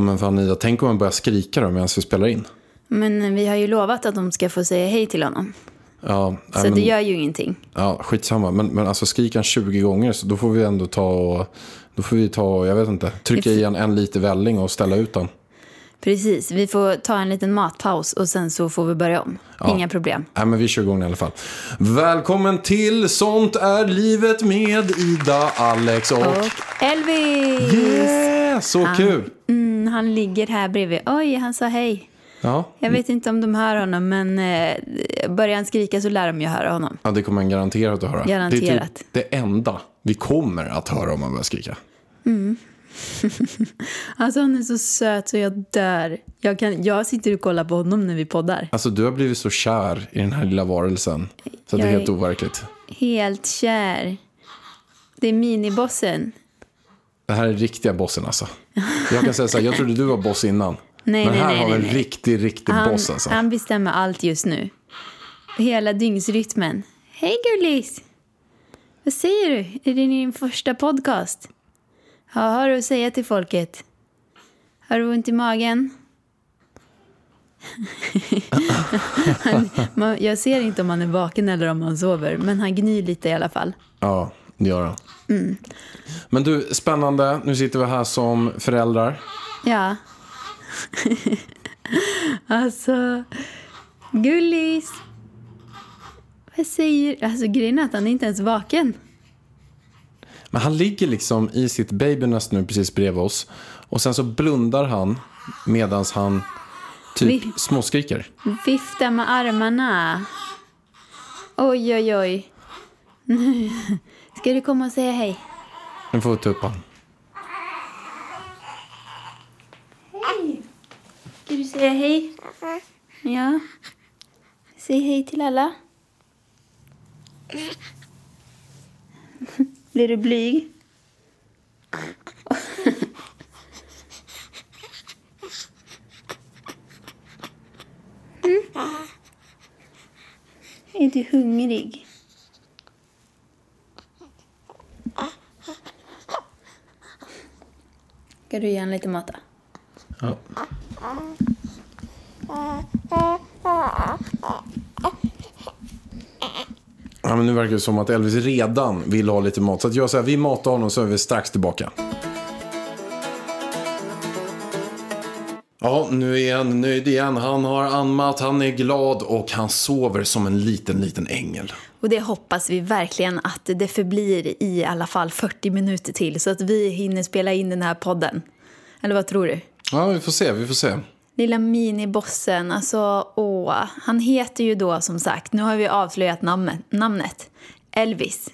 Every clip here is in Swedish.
men fan Ida, tänk om man börjar skrika då medan vi spelar in. Men vi har ju lovat att de ska få säga hej till honom. Ja, Så nej, men, det gör ju ingenting. ja skitsamma. Men, men alltså skriker han 20 gånger så då får vi ändå ta och, då får vi ta och, jag vet inte, trycka i en, en liter välling och ställa ut den. Precis, vi får ta en liten matpaus och sen så får vi börja om. Inga problem. Nej men vi kör igång i alla fall. Välkommen till Sånt är livet med Ida, Alex och... Och Elvis! Yeah, så kul! Mm, han ligger här bredvid. Oj, han sa hej. Ja. Jag vet inte om de hör honom, men eh, börjar han skrika så lär de ju höra honom. ja, det kommer en garanterat att höra. Det är Garanterat. typ det enda vi kommer att höra om man börjar skrika. Alltså han är så söt så jag dör. Jag, kan, jag sitter och kollar på honom när vi poddar. Alltså du har blivit så kär i den här lilla varelsen. Så det är Jag helt overkligt. Helt kär. Det är minibossen. Det här är riktiga bossen alltså. Jag kan säga så här, jag trodde du var boss innan. Nej, Men nej, här nej, har vi en riktig, riktig Han, boss alltså. han bestämmer allt just nu. Hela dygnsrytmen. Hej gullis! Vad säger du? Är det din första podcast? Vad har du att säga till folket? Har du ont i magen? han, man, jag ser inte om han är vaken eller om han sover, men han gnyr lite i alla fall. Ja, det gör han. Mm. Men du, spännande. Nu sitter vi här som föräldrar. Ja. alltså, gullis! Vad säger... Alltså grejen är att han är inte ens vaken. Men han ligger liksom i sitt babynest nu precis bredvid oss. Och sen så blundar han medan han typ Vi- småskriker. Vifta med armarna. Oj, oj, oj. Ska du komma och säga hej? Nu får ta upp han. Ska du säga hej? Ja. Säg hej till alla. Blir du blyg? Mm. Är du hungrig? Ska du ge honom lite mat då? Ja. Ja, men nu verkar det som att Elvis redan vill ha lite mat. Så att jag säger, vi matar honom så är vi strax tillbaka. Ja, nu är han nöjd igen. Han har anmat, han är glad och han sover som en liten, liten ängel. Och det hoppas vi verkligen att det förblir i alla fall 40 minuter till så att vi hinner spela in den här podden. Eller vad tror du? Ja, vi får se, vi får se. Lilla minibossen, alltså åh. Han heter ju då som sagt, nu har vi avslöjat namnet, namnet. Elvis.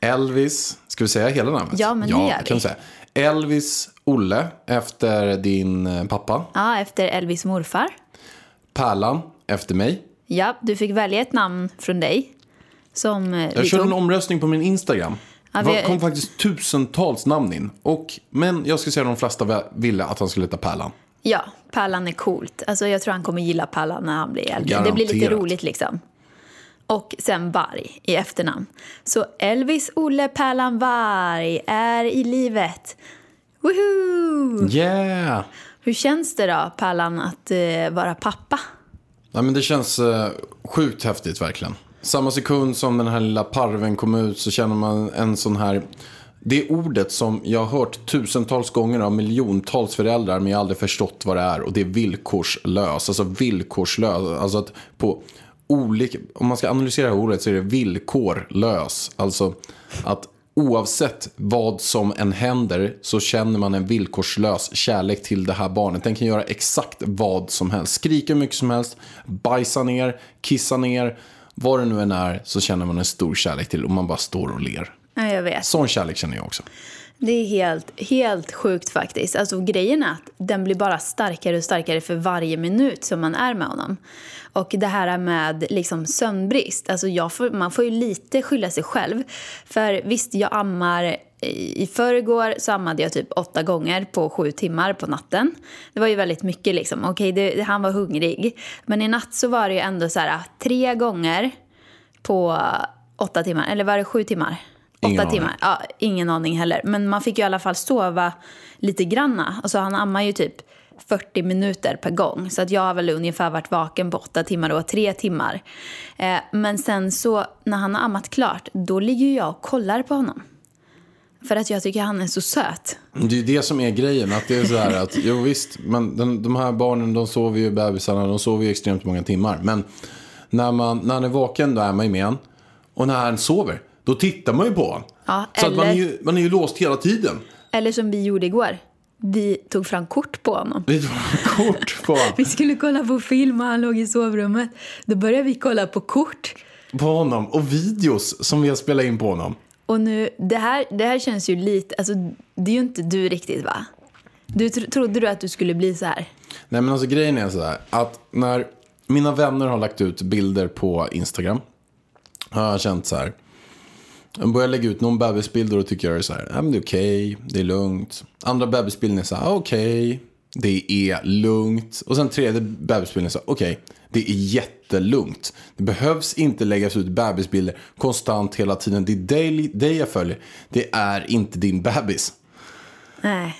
Elvis, ska vi säga hela namnet? Ja, men det gör vi. kan vi säga. Elvis Olle, efter din eh, pappa. Ja, efter Elvis morfar. Pärlan, efter mig. Ja, du fick välja ett namn från dig. Som eh, Jag körde en omröstning på min Instagram. Ja, Det vi- kom faktiskt tusentals namn in. Och, men jag skulle säga att de flesta ville att han skulle heta Pärlan. Ja, Pärlan är coolt. Alltså, jag tror han kommer gilla Pärlan när han blir äldre. Det blir lite roligt liksom. Och sen Varg i efternamn. Så Elvis Olle Pärlan Varg är i livet. Woohoo! Yeah! Hur känns det då, Pärlan, att eh, vara pappa? Nej, men det känns eh, sjukt häftigt verkligen. Samma sekund som den här lilla parven kom ut så känner man en sån här... Det ordet som jag har hört tusentals gånger av miljontals föräldrar men jag har aldrig förstått vad det är. Och det är villkorslös. Alltså villkorslös. Alltså att på olika... Om man ska analysera det här ordet så är det villkorlös. Alltså att oavsett vad som än händer så känner man en villkorslös kärlek till det här barnet. Den kan göra exakt vad som helst. Skrika hur mycket som helst, bajsa ner, kissa ner, vad det nu än är, så känner man en stor kärlek till och man bara står och ler. Ja, jag vet. Sån kärlek känner jag också. Det är helt, helt sjukt faktiskt. Alltså grejen är att den blir bara starkare och starkare för varje minut som man är med honom. Och det här med liksom sömnbrist, alltså jag får, man får ju lite skylla sig själv. För visst, jag ammar eh, i förrgår så ammade jag typ åtta gånger på sju timmar på natten. Det var ju väldigt mycket liksom. Okej, det, han var hungrig. Men i natt så var det ju ändå så här tre gånger på åtta timmar. Eller var det sju timmar? Ingen åtta timmar. Ja, ingen aning heller. Men man fick ju i alla fall sova lite granna. Alltså han ammar ju typ 40 minuter per gång. Så att jag har väl ungefär varit vaken på åtta timmar och tre timmar. Eh, men sen så när han har ammat klart, då ligger jag och kollar på honom. För att jag tycker han är så söt. Det är ju det som är grejen. Att det är så här att, jo visst, men den, de här barnen de sover ju, bebisarna, de sover ju extremt många timmar. Men när, man, när han är vaken då är man ju med han. Och när han sover, då tittar man ju på honom. Ja, så att man är, ju, man är ju låst hela tiden. Eller som vi gjorde igår. Vi tog fram kort på honom. Vi tar kort på, Vi skulle kolla på film och han låg i sovrummet. Då började vi kolla på kort. på honom och videos som vi har spelat in på honom. Och nu, det här, det här känns ju lite, alltså det är ju inte du riktigt va? Du tro, trodde du att du skulle bli så här? Nej men alltså grejen är så här att när mina vänner har lagt ut bilder på Instagram har jag känt så här. Jag börjar lägga ut någon bebisbild och då tycker jag det är så här, ja, men det är okej, det är lugnt. Andra bebisbilden är så här, okej, okej, det är lugnt. Och sen tredje bebisbilden är så här, okej, det är jättelugnt. Det behövs inte läggas ut bebisbilder konstant hela tiden. Det är dig, dig jag följer, det är inte din bebis. Nej.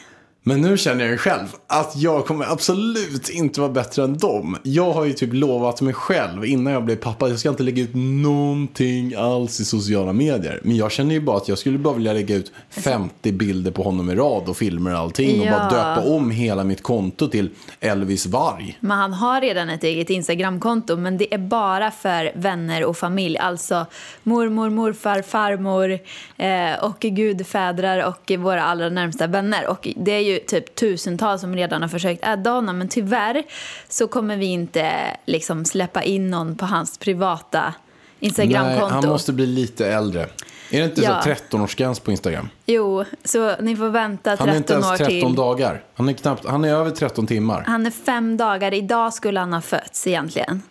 Men nu känner jag ju själv att jag kommer absolut inte vara bättre än dem. Jag har ju typ lovat mig själv innan jag blev pappa. Jag ska inte lägga ut någonting alls i sociala medier. Men jag känner ju bara att jag skulle bara vilja lägga ut 50 bilder på honom i rad och filmer och allting. Och Ja. bara döpa om hela mitt konto till Elvis Varg. Men han har redan ett eget Instagramkonto men det är bara för vänner och familj. Alltså mormor, morfar, farmor eh, och gudfädrar och våra allra närmsta vänner. Och det är ju typ tusentals som redan har försökt adda honom men tyvärr så kommer vi inte liksom släppa in någon på hans privata Nej, Instagramkonto. han måste bli lite äldre. Är det inte Ja. så 13-årsgräns på Instagram? Jo, så ni får vänta Han är inte 13 år ens 13 till. dagar. Han är, knappt, han är över 13 timmar. Han är fem dagar. Idag skulle han ha fötts egentligen.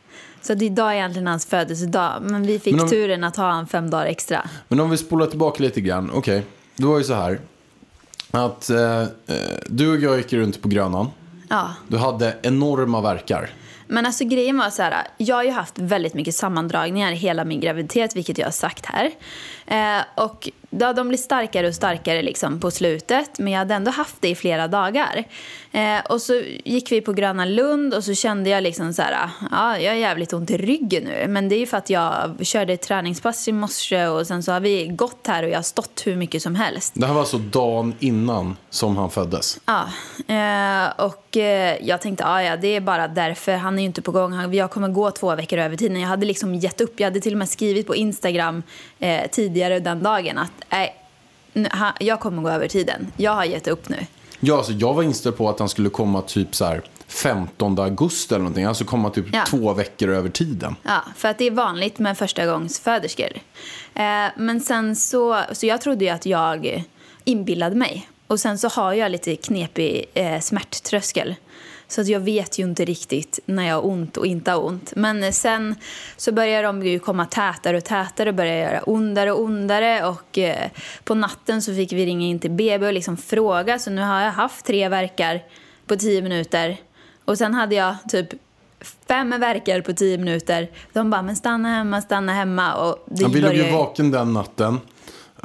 Så idag är egentligen hans födelsedag. Men vi fick Men om- turen att ha han fem dagar extra. Men om vi spolar tillbaka lite grann. Okej, det var ju så här. Att eh, eh, du och jag gick runt på Grönan. Ja. Du hade enorma verkar. Men alltså grejen var så här, jag har ju haft väldigt mycket sammandragningar hela min graviditet, vilket jag har sagt här. Eh, och ja, de blir starkare och starkare liksom på slutet, men jag hade ändå haft det i flera dagar. Eh, och så gick vi på Gröna Lund och så kände jag liksom så här, ja, jag har jävligt ont i ryggen nu. Men det är ju för att jag körde ett träningspass i morse och sen så har vi gått här och jag har stått hur mycket som helst. Det här var alltså dagen innan som han föddes. Ja, eh, och eh, jag tänkte ja, det är bara därför. Han är ju inte på gång. Jag kommer gå två veckor över tiden. Jag hade liksom gett upp. Jag hade till och med skrivit på Instagram eh, tidigare den dagen att nej, han, jag kommer gå över tiden. Jag har gett upp nu. Ja, alltså jag var inställd på att han skulle komma typ så här 15 augusti eller någonting. Alltså komma typ Ja. två veckor över tiden. Ja, för att det är vanligt med förstagångsföderskor. Eh, men sen så, så jag trodde ju att jag inbillade mig. Och sen så har jag lite knepig eh, smärttröskel. Så att jag vet ju inte riktigt när jag har ont och inte har ont. Men eh, sen så börjar de ju komma tätare och tätare och börjar göra ondare och ondare. Och eh, på natten så fick vi ringa in till BB och liksom fråga. Så nu har jag haft tre verkar på tio minuter. Och sen hade jag typ fem verkar på tio minuter. De bara, men stanna hemma, stanna hemma. Och det Ja, vi låg ju vaken den natten.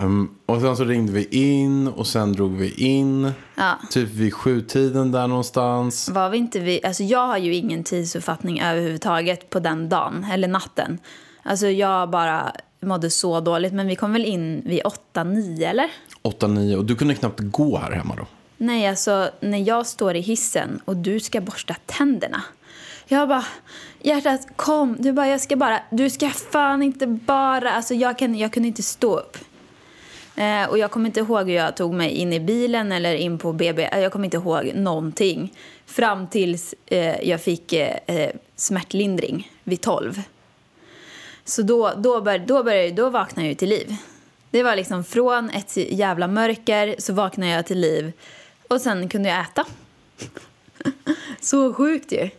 Um, och sen så ringde vi in och sen drog vi in. Ja. Typ vid sjutiden där någonstans. Var vi inte vi, alltså jag har ju ingen tidsuppfattning överhuvudtaget på den dagen, eller natten. Alltså jag bara mådde så dåligt, men vi kom väl in vid åtta, nio eller? 8-9 och du kunde knappt gå här hemma då. Nej, alltså när jag står i hissen och du ska borsta tänderna. Jag bara, hjärtat kom, du bara, jag ska bara, du ska fan inte bara, alltså jag, kan, jag kunde inte stå upp. Eh, och jag kommer inte ihåg hur jag tog mig in i bilen eller in på BB, eh, jag kommer inte ihåg någonting. Fram tills eh, jag fick eh, eh smärtlindring vid 12. Så då, då, bör, då, började, då vaknade jag ju till liv. Det var liksom från ett jävla mörker så vaknade jag till liv och sen kunde jag äta. så sjukt ju.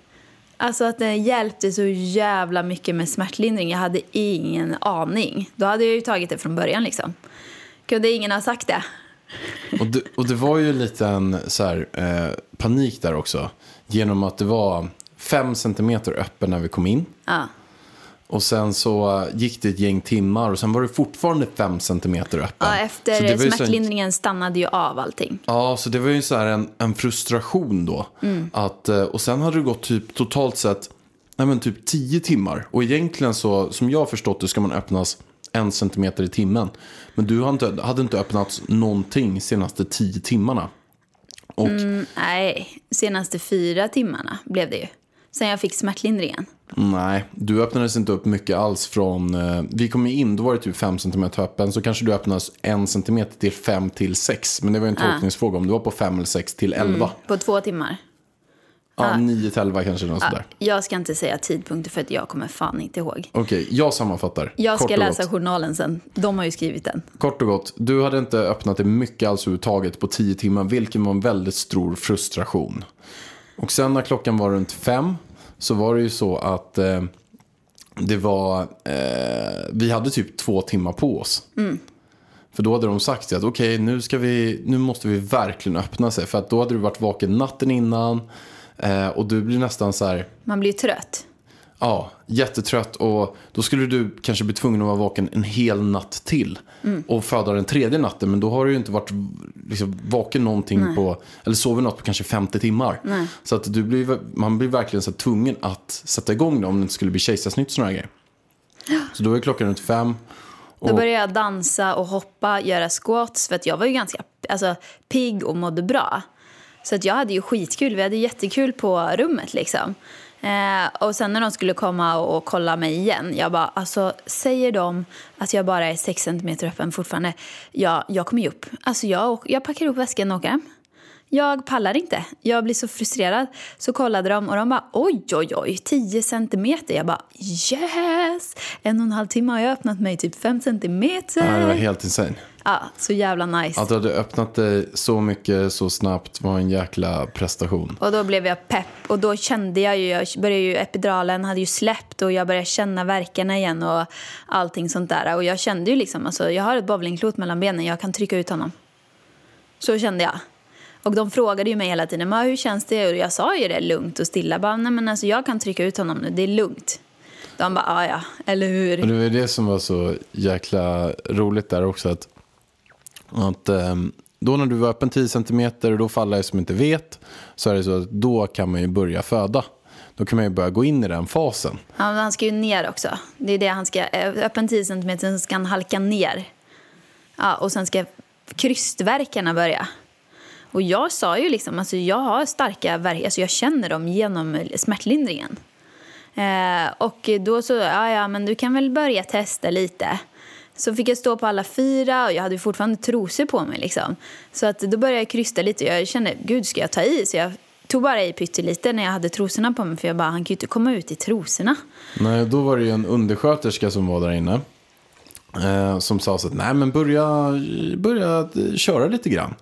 Alltså att det hjälpte så jävla mycket med smärtlindring. Jag hade ingen aning. Då hade jag ju tagit det från början liksom. Kunde ingen ha sagt det. Och det, och det var ju lite en så här, eh, panik där också. Genom att det var fem centimeter öppen när vi kom in. Ja. Och sen så gick det ett gäng timmar och sen var det fortfarande fem centimeter öppen. Ja, Så det efter var så en- smärtlindringen stannade ju av allting. Ja, så det var ju så här en, en frustration då. Mm. Att, eh, och sen hade det gått typ totalt sett nej men typ 10 timmar. Och egentligen så, som jag har förstått det, ska man öppnas en centimeter i timmen. Men du hade inte, hade inte öppnats någonting senaste 10 timmarna. Och Nej, senaste fyra timmarna blev det ju. Sen jag fick smärtlindringen. nej, du öppnades inte upp mycket alls från... Eh, vi kom ju in, då var det typ 5 centimeter öppen. Så kanske du öppnades en centimeter till 5 till 6. Men det var ju en tolkningsfråga om du var på 5 eller 6 till 11. På två timmar. Ja, 9 till 11 kanske, något sådär. Jag ska inte säga tidpunkter för att jag kommer fan inte ihåg. Okej, jag sammanfattar. Jag Kort ska läsa gott. journalen sen. De har ju skrivit den. Kort och gott, du hade inte öppnat det mycket alls överhuvudtaget på 10 timmar, vilket var en väldigt stor frustration. Och sen när klockan var runt fem så var det ju så att eh, det var, eh, vi hade typ två timmar på oss. För då hade de sagt att okej, nu, ska vi, nu måste vi verkligen öppna sig. För att då hade du varit vaken natten innan eh, och du blir nästan så här, Man blir trött. Ja, jättetrött och då skulle du kanske bli tvungen att vara vaken en hel natt till. Och föda den tredje natten, men då har du ju inte varit liksom, vaken någonting på, eller sovit något på kanske 50 timmar. Så att du blir, man blir verkligen så tvungen att sätta igång det om det inte skulle bli kejsarsnitt och sådana grejer. Så då är klockan runt fem. Då Och, började jag dansa och hoppa, göra squats. För att jag var ju ganska alltså, pigg och mådde bra. Så att jag hade ju skitkul. Vi hade jättekul på rummet liksom. Eh, och sen när de skulle komma och, och kolla mig igen. Jag bara, alltså säger de att jag bara är 6 cm öppen fortfarande. Jag, jag kommer ju upp. Alltså jag, jag packar upp väskan och åker hem. Jag pallar inte. Jag blir så frustrerad. Så kollade de och de bara oj, oj, oj, 10 centimeter. Jag bara yes! En och en halv timme har jag öppnat mig typ 5 centimeter. ja, det var helt insane. Ja, så jävla nice. Att du hade öppnat dig så mycket så snabbt var en jäkla prestation. Och då blev jag pepp och då kände jag ju, jag började ju, epiduralen hade ju släppt och jag började känna verkarna igen och allting sånt där. Och jag kände ju liksom, alltså jag har ett bowlingklot mellan benen, jag kan trycka ut honom. Så kände jag. Och de frågade ju mig hela tiden, "Men hur känns det? Och jag sa ju det lugnt och stilla, bara, nej men alltså jag kan trycka ut honom nu, det är lugnt. De bara, ja ja, eller hur? Och det var det som var så jäkla roligt där också. Att, att ehm, då när du var öppen 10 cm och då faller jag som inte vet. Så är det så att då kan man ju börja föda. Då kan man ju börja gå in i den fasen. Ja, han ska ju ner också. Det är det han ska, eh, öppen 10 cm, sen ska han halka ner. Ja, och sen ska krystverkarna börja. Och jag sa ju liksom, alltså jag har starka verk, alltså jag känner dem genom smärtlindringen. Eh, och då så, ja ja men du kan väl börja testa lite. Så fick jag stå på alla fyra och jag hade fortfarande trosor på mig liksom. Så att då började jag krysta lite och jag kände, gud ska jag ta i? Så jag tog bara i pyttelite när jag hade trosorna på mig för jag bara, han kan ju inte komma ut i trosorna. Nej, då var det ju en undersköterska som var där inne. Eh, som sa så att nej men börja, börja köra lite grann.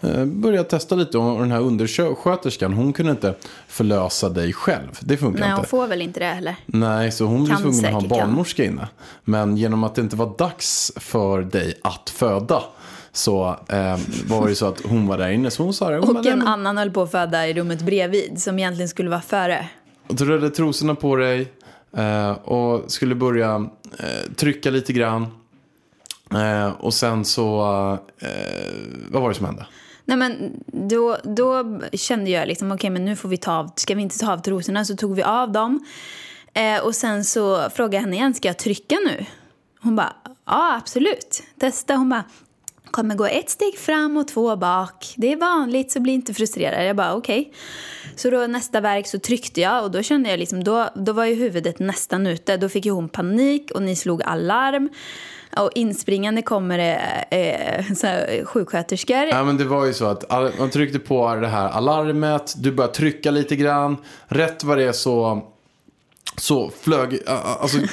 Eh, börja testa lite och den här undersköterskan hon kunde inte förlösa dig själv. Det funkar Nej, inte. hon får väl inte det heller. Nej, så hon Kan tvungen att ha en kan. barnmorska inne. Men genom att det inte var dags för dig att föda så eh, var det så att hon var där inne. Så hon sa. Och en annan höll på att föda i rummet bredvid som egentligen skulle vara före. Och du hade trosorna på dig eh, och skulle börja eh, trycka lite grann. Eh, och sen så, eh, vad var det som hände? Nej men då, då kände jag liksom, okej okay, men nu får vi ta av, ska vi inte ta av trosorna? Så tog vi av dem. Eh, och sen så frågade jag henne igen, ska jag trycka nu? Hon bara, ja absolut, testa. Hon bara, kommer gå ett steg fram och två bak. Det är vanligt så bli inte frustrerad. Jag bara okej. Okay. Så då nästa verk så tryckte jag och då kände jag liksom, då, då var ju huvudet nästan ute. Då fick ju hon panik och ni slog alarm. Och inspringande kommer det eh, så här, sjuksköterskor. Ja, men det var ju så att man tryckte på det här alarmet, du började trycka lite grann. Rätt vad det är så, så flög, alltså,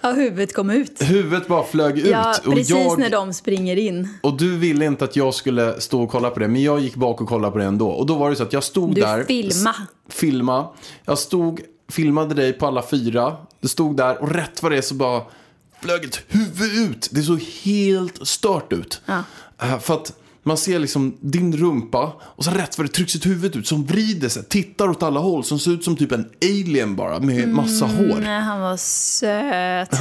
Ja, huvudet kom ut. Huvudet bara flög ut. Ja, precis jag, när de springer in. och du ville inte att jag skulle stå och kolla på det. Men jag gick bak och kollade på det ändå. Och då var det så att jag stod Du där. filma. s- Filma. Jag stod, filmade dig på alla fyra. Du stod där och rätt vad det är så bara flög ett huvud ut. Det såg helt stört ut. Ja. Eh, För att man ser liksom din rumpa och så rätt vad det trycks ett huvud ut som vrider sig, tittar åt alla håll, som ser ut som typ en alien bara med massa hår. Nej, han var söt.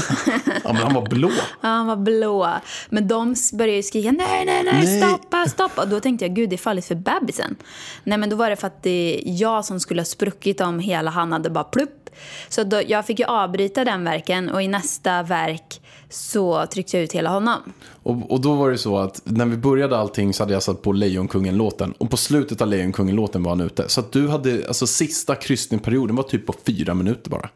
Ja, men han var blå. Ja, han var blå. Men de började ju skrika nej, nej, nej, Nej. stoppa, stoppa. Och då tänkte jag, gud, det är farligt för bebisen. Nej, men då var det för att det är jag som skulle ha spruckit om hela han hade bara plupp. Så då, jag fick ju avbryta den verken och i nästa verk så tryckte jag ut hela honom. Och, och då var det så att när vi började allting så hade jag satt på Lejonkungen-låten. Och på slutet av Lejonkungen-låten var han ute. Så att du hade, alltså sista kryssningsperioden var typ på fyra minuter bara.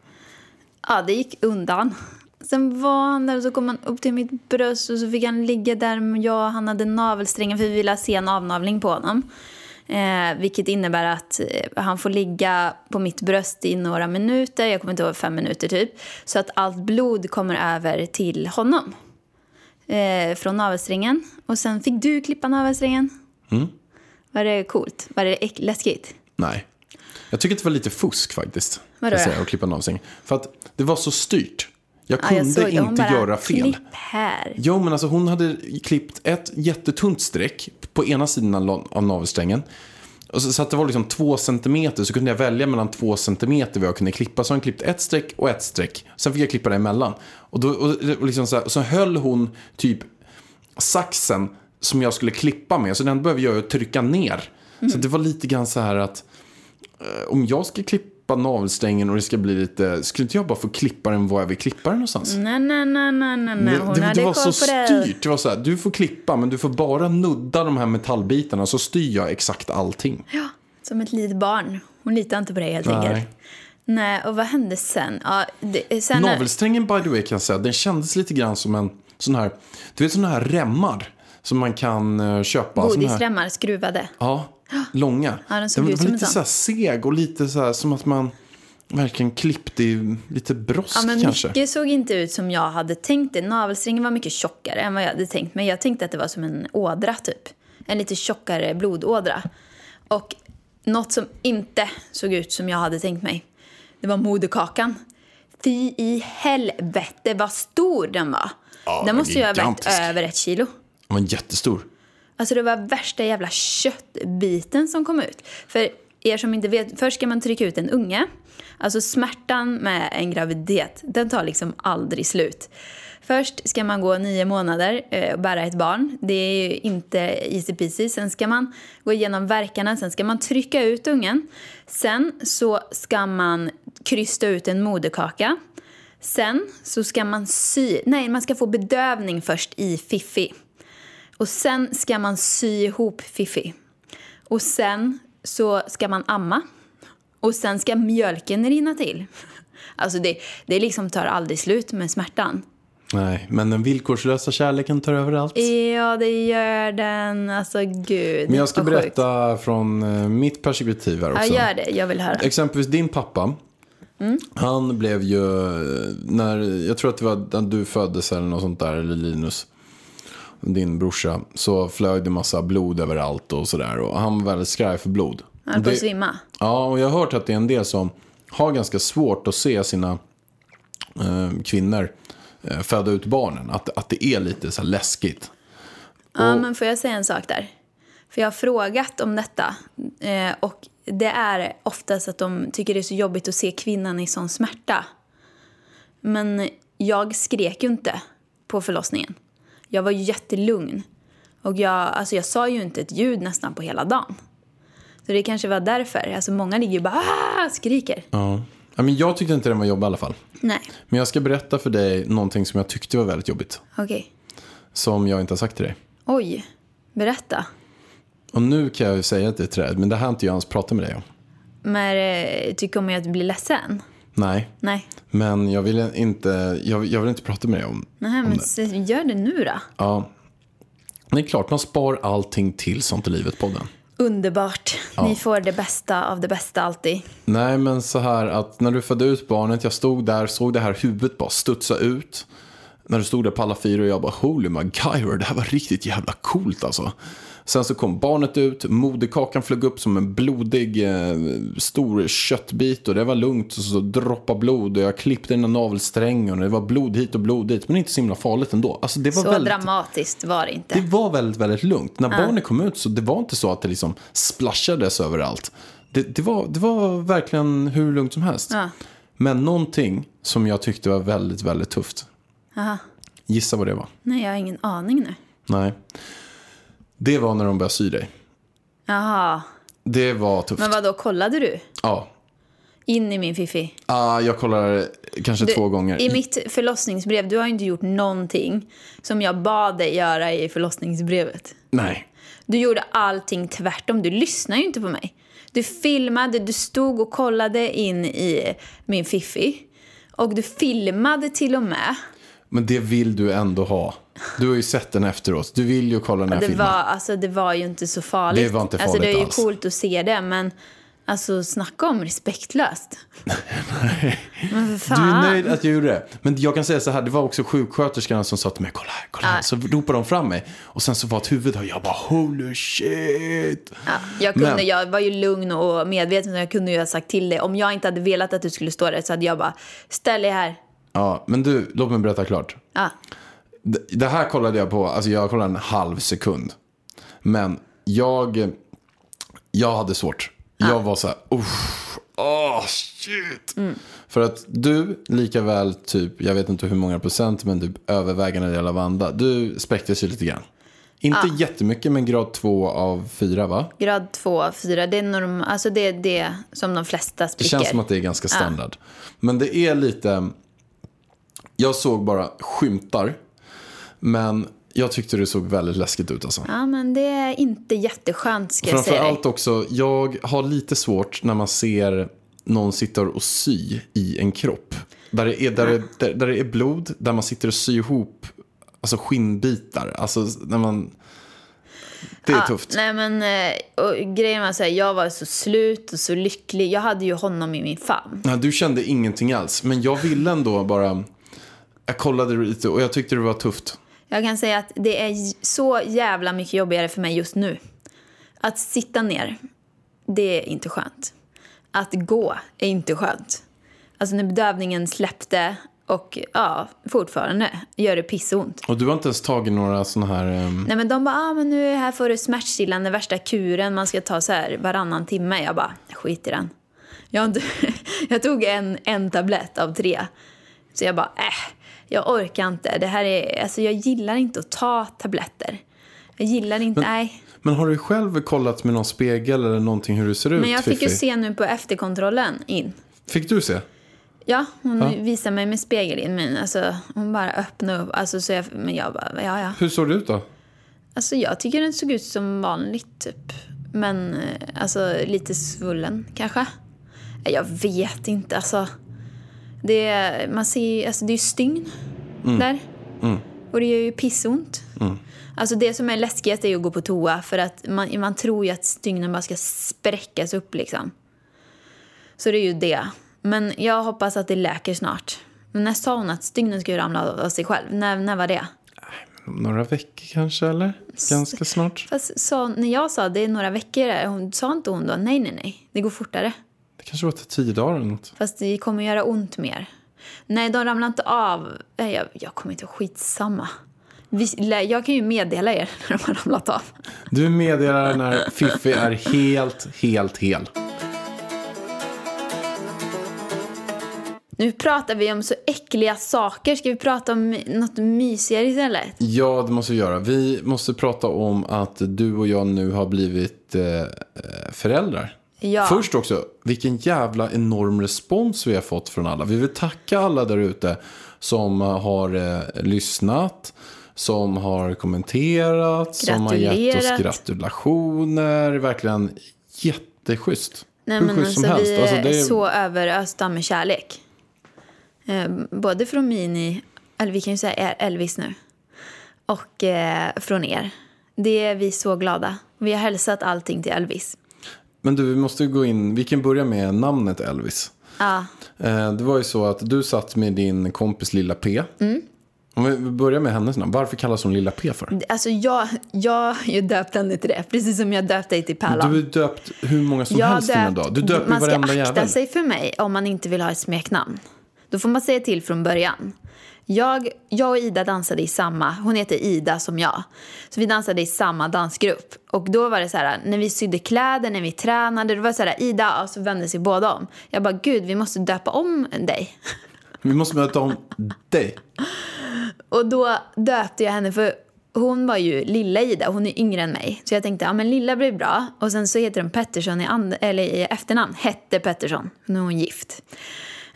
Ja, det gick undan. Sen var han där och så kom han upp till mitt bröst och så fick han ligga där med jag han hade navelsträngen för vi ville se en avnavling på honom. Eh, vilket innebär att eh, han får ligga på mitt bröst i några minuter, jag kommer inte ihåg, fem minuter typ. Så att allt blod kommer över till honom. Eh, från navelsträngen. Och sen fick du klippa navelsträngen. Var det coolt? Var det läskigt? Nej. Jag tycker att det var lite fusk faktiskt. Vadå att klippa navelsträngen. För att det var så styrt. Jag Ja, kunde jag såg inte bara, göra fel. Klipp här. Jo, men alltså hon hade klippt ett jättetunt streck på ena sidan av av navelsträngen. Och så, så att det var liksom två centimeter, så kunde jag välja mellan två centimeter vad jag kunde klippa. Så hon klippt ett streck och ett streck. Sen fick jag klippa det emellan. Och, då, och, liksom så, här, så höll hon typ saxen som jag skulle klippa med. Så den behöver jag trycka ner. Så det var lite grann så här att eh, om jag ska klippa navelsträngen och det ska bli lite, skulle inte jag bara få klippa den var jag vill klippa den någonstans? Nej, nej, nej, nej, nej, nej. Hon det, det, det var så styrt. Det var så här, du får klippa men du får bara nudda de här metallbitarna så styr jag exakt allting. Ja, som ett litet barn. Hon litar inte på dig helt Nej. enkelt. Nej, och vad hände sen? Ja, det, sen Navelsträngen by the way kan jag säga, den kändes lite grann som en sån här, du vet såna här remmar som man kan eh, köpa. Godisremmar skruvade. ja, långa. Ja, den såg den var lite så här seg och lite så här som att man verkligen klippte i lite brosk Ja, men kanske. mycket såg inte ut som jag hade tänkt det. Navelsträngen var mycket tjockare än vad jag hade tänkt mig. Jag tänkte att det var som en ådra typ. En lite tjockare blodådra. Och något som inte såg ut som jag hade tänkt mig. Det var moderkakan. Fy i helvete vad stor den var. Ja, den måste ju ha vägt över ett kilo. Den var jättestor. Alltså det var värsta jävla köttbiten som kom ut. För er som inte vet, först ska man trycka ut en unge. Alltså smärtan med en graviditet, den tar liksom aldrig slut. Först ska man gå nio månader eh, och bära ett barn. Det är ju inte easy peasy. Sen ska man gå igenom verkarna, sen ska man trycka ut ungen. Sen så ska man krysta ut en moderkaka. Sen så ska man sy... Nej, man ska få bedövning först i fiffi. Och sen ska man sy ihop Fifi. Och sen så ska man amma. Och sen ska mjölken rinna till. Alltså det, det liksom tar aldrig slut med smärtan. Nej, men den villkorslösa kärleken tar över allt. Ja, det gör den. Alltså gud. Men jag ska vad sjukt. berätta från eh, mitt perspektiv här Ja, också. gör det. Jag vill höra. Exempelvis din pappa. Mm. Han blev ju, eh, när, jag tror att det var när du föddes eller något sånt där, eller Linus, din brorsa, så flög det massa blod överallt och sådär. Och han var väldigt skraj för blod. Han höll på att svimma. Ja, och jag har hört att det är en del som har ganska svårt att se sina eh, kvinnor eh, föda ut barnen. Att, att det är lite så läskigt. Ja, Och- men får jag säga en sak där? För jag har frågat om detta. Eh, och det är oftast att de tycker det är så jobbigt att se kvinnan i sån smärta. Men jag skrek ju inte på förlossningen. Jag var ju jättelugn. Och jag, alltså jag sa ju inte ett ljud nästan på hela dagen. Så det kanske var därför. Alltså många ligger ju bara "Ah!" skriker. Ja. Ja, men jag tyckte inte den var jobbig i alla fall. Nej, Men jag ska berätta för dig någonting som jag tyckte var väldigt jobbigt. okej. Som jag inte har sagt till dig. Oj, berätta. Och nu kan jag ju säga till träd, men det här har inte jag ens pratat med dig om. Men eh, tycker om jag att bli ledsen? Nej, Nej. men jag vill inte, jag, jag vill inte prata med dig om, Nej, om men det. gör det nu då. Ja. Det är klart, man spar allting till sånt i livet podden. Underbart. Ni får det bästa av det bästa alltid. Nej, men så här att när du födde ut barnet, jag stod där, såg det här huvudet bara studsa ut. När du stod där på alla fyra och jag bara, holy MacGyver, det här var riktigt jävla coolt alltså. Sen så kom barnet ut, moderkakan flög upp som en blodig eh, stor köttbit och det var lugnt och så droppade blod och jag klippte den navelsträngen och det var blod hit och blod dit men inte så himla farligt ändå. Alltså det var Så väldigt... dramatiskt var det inte. Det var väldigt, väldigt lugnt. När barnet kom ut så det var inte så att det liksom splashades överallt. Det, det, var, det var verkligen hur lugnt som helst. Ja. Men någonting som jag tyckte var väldigt, väldigt tufft. Aha. Gissa vad det var? Nej, jag har ingen aning nu. Nej. Det var när de började sy dig. Jaha. Det var tufft. Men vad då kollade du? Ja. In i min fiffi. Ah, jag kollade kanske Du, två gånger. I mitt förlossningsbrev, du har ju inte gjort någonting som jag bad dig göra i förlossningsbrevet. Nej. Du gjorde allting tvärtom. Du lyssnade ju inte på mig. Du filmade, du stod och kollade in i min fiffi. Och du filmade till och med. Men det vill du ändå ha. Du har ju sett den efteråt. Du vill ju kolla den här Det filmen. var, alltså, det var ju inte så farligt. Det var inte alltså, det farligt är ju alls. coolt att se det, men alltså snacka om respektlöst. men för Du fan. är nöjd att jag gjorde det. Men jag kan säga så här, det var också sjuksköterskorna som sa till mig, kolla här, kolla här. Ja. Så ropade de fram mig. Och sen så var ett huvud och jag bara, holy shit. Ja, jag, kunde, Men- jag var ju lugn och medveten och jag kunde ju ha sagt till dig. Om jag inte hade velat att du skulle stå där så hade jag bara, ställ dig här. Ja, men du, låt mig berätta klart. Ja. Det- Det här kollade jag på, alltså jag kollade en halv sekund. Men jag, jag hade svårt. Jag var så här, uff, åh shit. För att du, lika väl typ, jag vet inte hur många procent, men typ övervägande del av Vanda, du spräcktes ju lite grann. Inte jättemycket, men grad två av fyra va? Grad 2, 4, det är, norm, alltså det är det som de flesta Det spricker. känns som att det är ganska standard. Men det är lite... Jag såg bara skymtar. Men jag tyckte det såg väldigt läskigt ut alltså. Ja, men det är inte jätteskönt ska jag säga. Framförallt också, jag har lite svårt när man ser någon sitta och sy i en kropp. Där det är, där det, där, där det är blod, där man sitter och syr ihop alltså skinnbitar. Alltså när man... Det är Ja, tufft. Nej, men eh, och grejen var så här, jag var så slut och så lycklig. Jag hade ju honom i min famn. Nej, du kände ingenting alls. Men jag ville ändå bara... Jag kollade lite och jag tyckte det var tufft. Jag kan säga att det är så jävla mycket jobbigare för mig just nu. Att sitta ner, det är inte skönt. Att gå är inte skönt. Alltså när bedövningen släppte och ja, fortfarande gör det pissont. Och du har inte ens tagit några sådana här... ehm, Nej men de bara, ah, men nu här får du smärtstillande värsta kuren, man ska ta så här varannan timme. Jag bara, skit i den. Jag, inte, jag tog en, en tablett av tre. Så jag bara, äh, jag orkar inte. Det här är, alltså jag gillar inte att ta tabletter. Jag gillar inte, nej. Men har du själv kollat med någon spegel eller någonting hur du ser ut, Men jag fick ju se nu på efterkontrollen in. Fick du se? Ja, hon Ja. visade mig med spegel in, men alltså, hon bara öppnade upp. Alltså, så jag, men jag bara, ja ja. Hur såg det ut då? Alltså jag tycker den såg ut som vanligt typ. Men eh, alltså lite svullen kanske. Jag vet inte alltså. Det är, man ser, alltså det är stygn där. Och det gör ju pissont. Alltså det som är läskigast är att gå på toa för att man, man tror ju att stygnen bara ska spräckas upp liksom. Så det är ju det. Men jag hoppas att det läker snart. Men när sa hon att stygnen skulle ramla av sig själv? När, när var det? Några veckor kanske, eller? Ganska snart. Fast sa, när jag sa det är några veckor, hon, sa inte hon då nej, nej, nej, det går fortare. Kanske var till tio dagar eller något. Fast det kommer göra ont mer. Nej, de ramlar inte av. Jag, jag kommer inte skitsamma. Jag kan ju meddela er när de har ramlat av. Du meddelar när Fiffi är helt, helt hel. Nu pratar vi om så äckliga saker. Ska vi prata om något mysigare istället? Ja, det måste vi göra. Vi måste prata om att du och jag nu har blivit eh, föräldrar. Ja. Först också, vilken jävla enorm respons vi har fått från alla. Vi vill tacka alla där ute som har eh, lyssnat, som har kommenterat, som har gett oss gratulationer. Verkligen jätteschysst. Nej, Hur men schysst alltså, som helst. vi Alltså, är det är- så överösta med kärlek. Eh, både från Mini, eller vi kan ju säga El- Elvis nu, och eh, från er. Det är vi så glada. Vi har hälsat allting till Elvis. Men du, vi måste gå in, vi kan börja med namnet Elvis. Ja, Eh, Det var ju så att du satt med din kompis Lilla P. Mm. Om vi börjar med hennes namn. Varför kallas hon Lilla P för? alltså jag, jag ju döpt henne till det, precis som jag döpte dig till Pärlan. Du har döpt hur många som Jag helst dina döpt- dagar. Du döper ju Man ska varenda akta jävel. sig för mig om man inte vill ha ett smeknamn. Då får man säga till från början. Jag, jag och Ida dansade i samma, hon heter Ida som jag. Så vi dansade i samma dansgrupp. Och då var det så här, när vi sydde kläder, när vi tränade, det var så här, Ida, och så vände sig båda om. Jag bara, gud, vi måste döpa om dig. Vi måste möta om dig. Och då döpte jag henne för hon var ju lilla Ida, hon är yngre än mig. Så jag tänkte, ja men lilla blir bra. Och sen så heter hon Pettersson i, and- eller i efternamn, hette Pettersson. Nu är hon gift.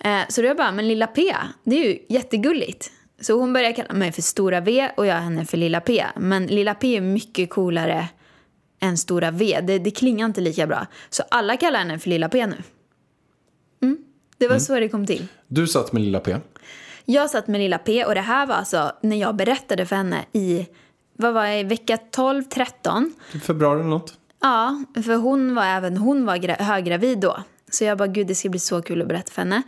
Eh, så då jag bara, men lilla P, det är ju jättegulligt. Så hon började kalla mig för Stora V och jag henne för Lilla P. Men Lilla P är mycket coolare än Stora V. Det, det klingar inte lika bra. Så alla kallar henne för Lilla P nu. Mm. Det var så det kom till. Du satt med Lilla P. Jag satt med lilla P och det här var alltså när jag berättade för henne i, vad var det, vecka 12, 13. I februari eller något. Ja, för hon var även hon var gra- höggravid då. Så jag bara, gud det ska bli så kul att berätta för henne.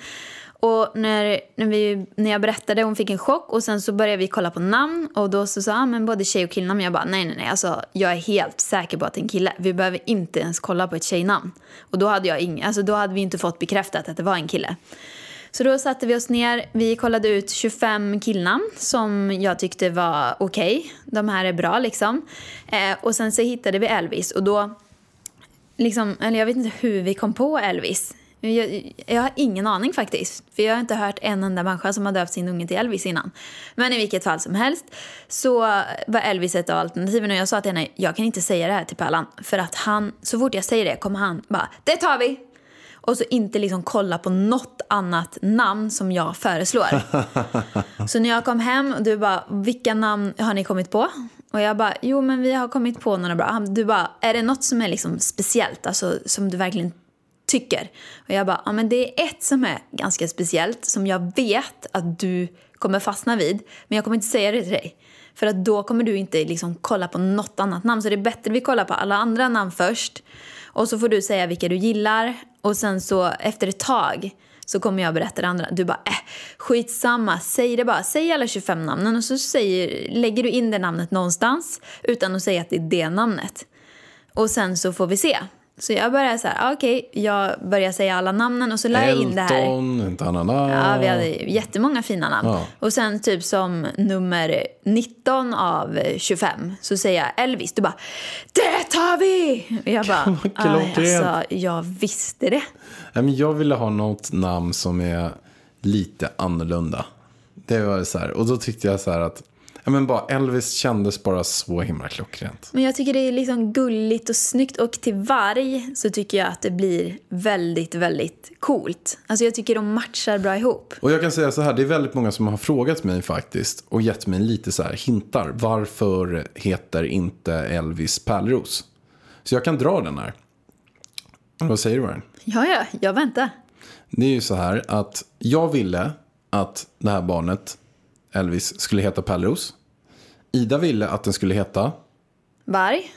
Och när, när, vi, när jag berättade, hon fick en chock och sen så började vi kolla på namn och då så sa han men både tjej och killnamn. Jag bara, nej nej nej, alltså jag är helt säker på att det är en kille. Vi behöver inte ens kolla på ett tjejnamn. Och då hade, jag ing, alltså, då hade vi inte fått bekräftat att det var en kille. Så då satte vi oss ner, vi kollade ut 25 killnamn som jag tyckte var okej. Okay. De här är bra liksom. Eh, och sen så hittade vi Elvis och då, liksom, eller jag vet inte hur vi kom på Elvis. Jag, jag har ingen aning faktiskt. För jag har inte hört en enda människa som har döpt sin unge till Elvis innan. Men i vilket fall som helst så var Elvis ett av alternativen och jag sa till henne, jag kan inte säga det här till Pärlan. För att han, så fort jag säger det kommer han bara, det tar vi! Och så inte liksom kolla på något annat namn som jag föreslår. så när jag kom hem och du bara, vilka namn har ni kommit på? Och jag bara, jo men vi har kommit på några bra. Du bara, är det något som är liksom speciellt, alltså som du verkligen tycker? Och jag bara, ja men det är ett som är ganska speciellt, som jag vet att du kommer fastna vid, men jag kommer inte säga det till dig. För att då kommer du inte liksom kolla på något annat namn. Så det är bättre att vi kollar på alla andra namn först. Och så får du säga vilka du gillar. Och sen så efter ett tag så kommer jag berätta det andra. Du bara, äh, skitsamma, säg det bara. Säg alla 25 namnen och så säger, lägger du in det namnet någonstans utan att säga att det är det namnet. Och sen så får vi se. Så jag börjar så här, ah, okej, jag börjar säga alla namnen och så lär jag in det här. Elton, Tanana. Ja, vi hade jättemånga fina namn. Ja. Och sen typ som nummer 19 av 25 så säger jag Elvis. Du bara, det tar vi! Och jag bara, Vad "Aj, klockrent." alltså, jag visste det. Men jag ville ha något namn som är lite annorlunda. Det var så här. Och då tyckte jag så här att ja, men bara Elvis kändes bara så himla klockrent. Men jag tycker det är liksom gulligt och snyggt. Och till varg så tycker jag att det blir väldigt, väldigt coolt. Alltså jag tycker de matchar bra ihop. Och jag kan säga så här, det är väldigt många som har frågat mig faktiskt och gett mig lite så här hintar. Varför heter inte Elvis Pärleros? Så jag kan dra den här. Vad säger du Warren? Ja, ja, jag väntar. Det är ju så här att jag ville att det här barnet, Elvis, skulle heta Pärleros. Ida ville att den skulle heta. Varg?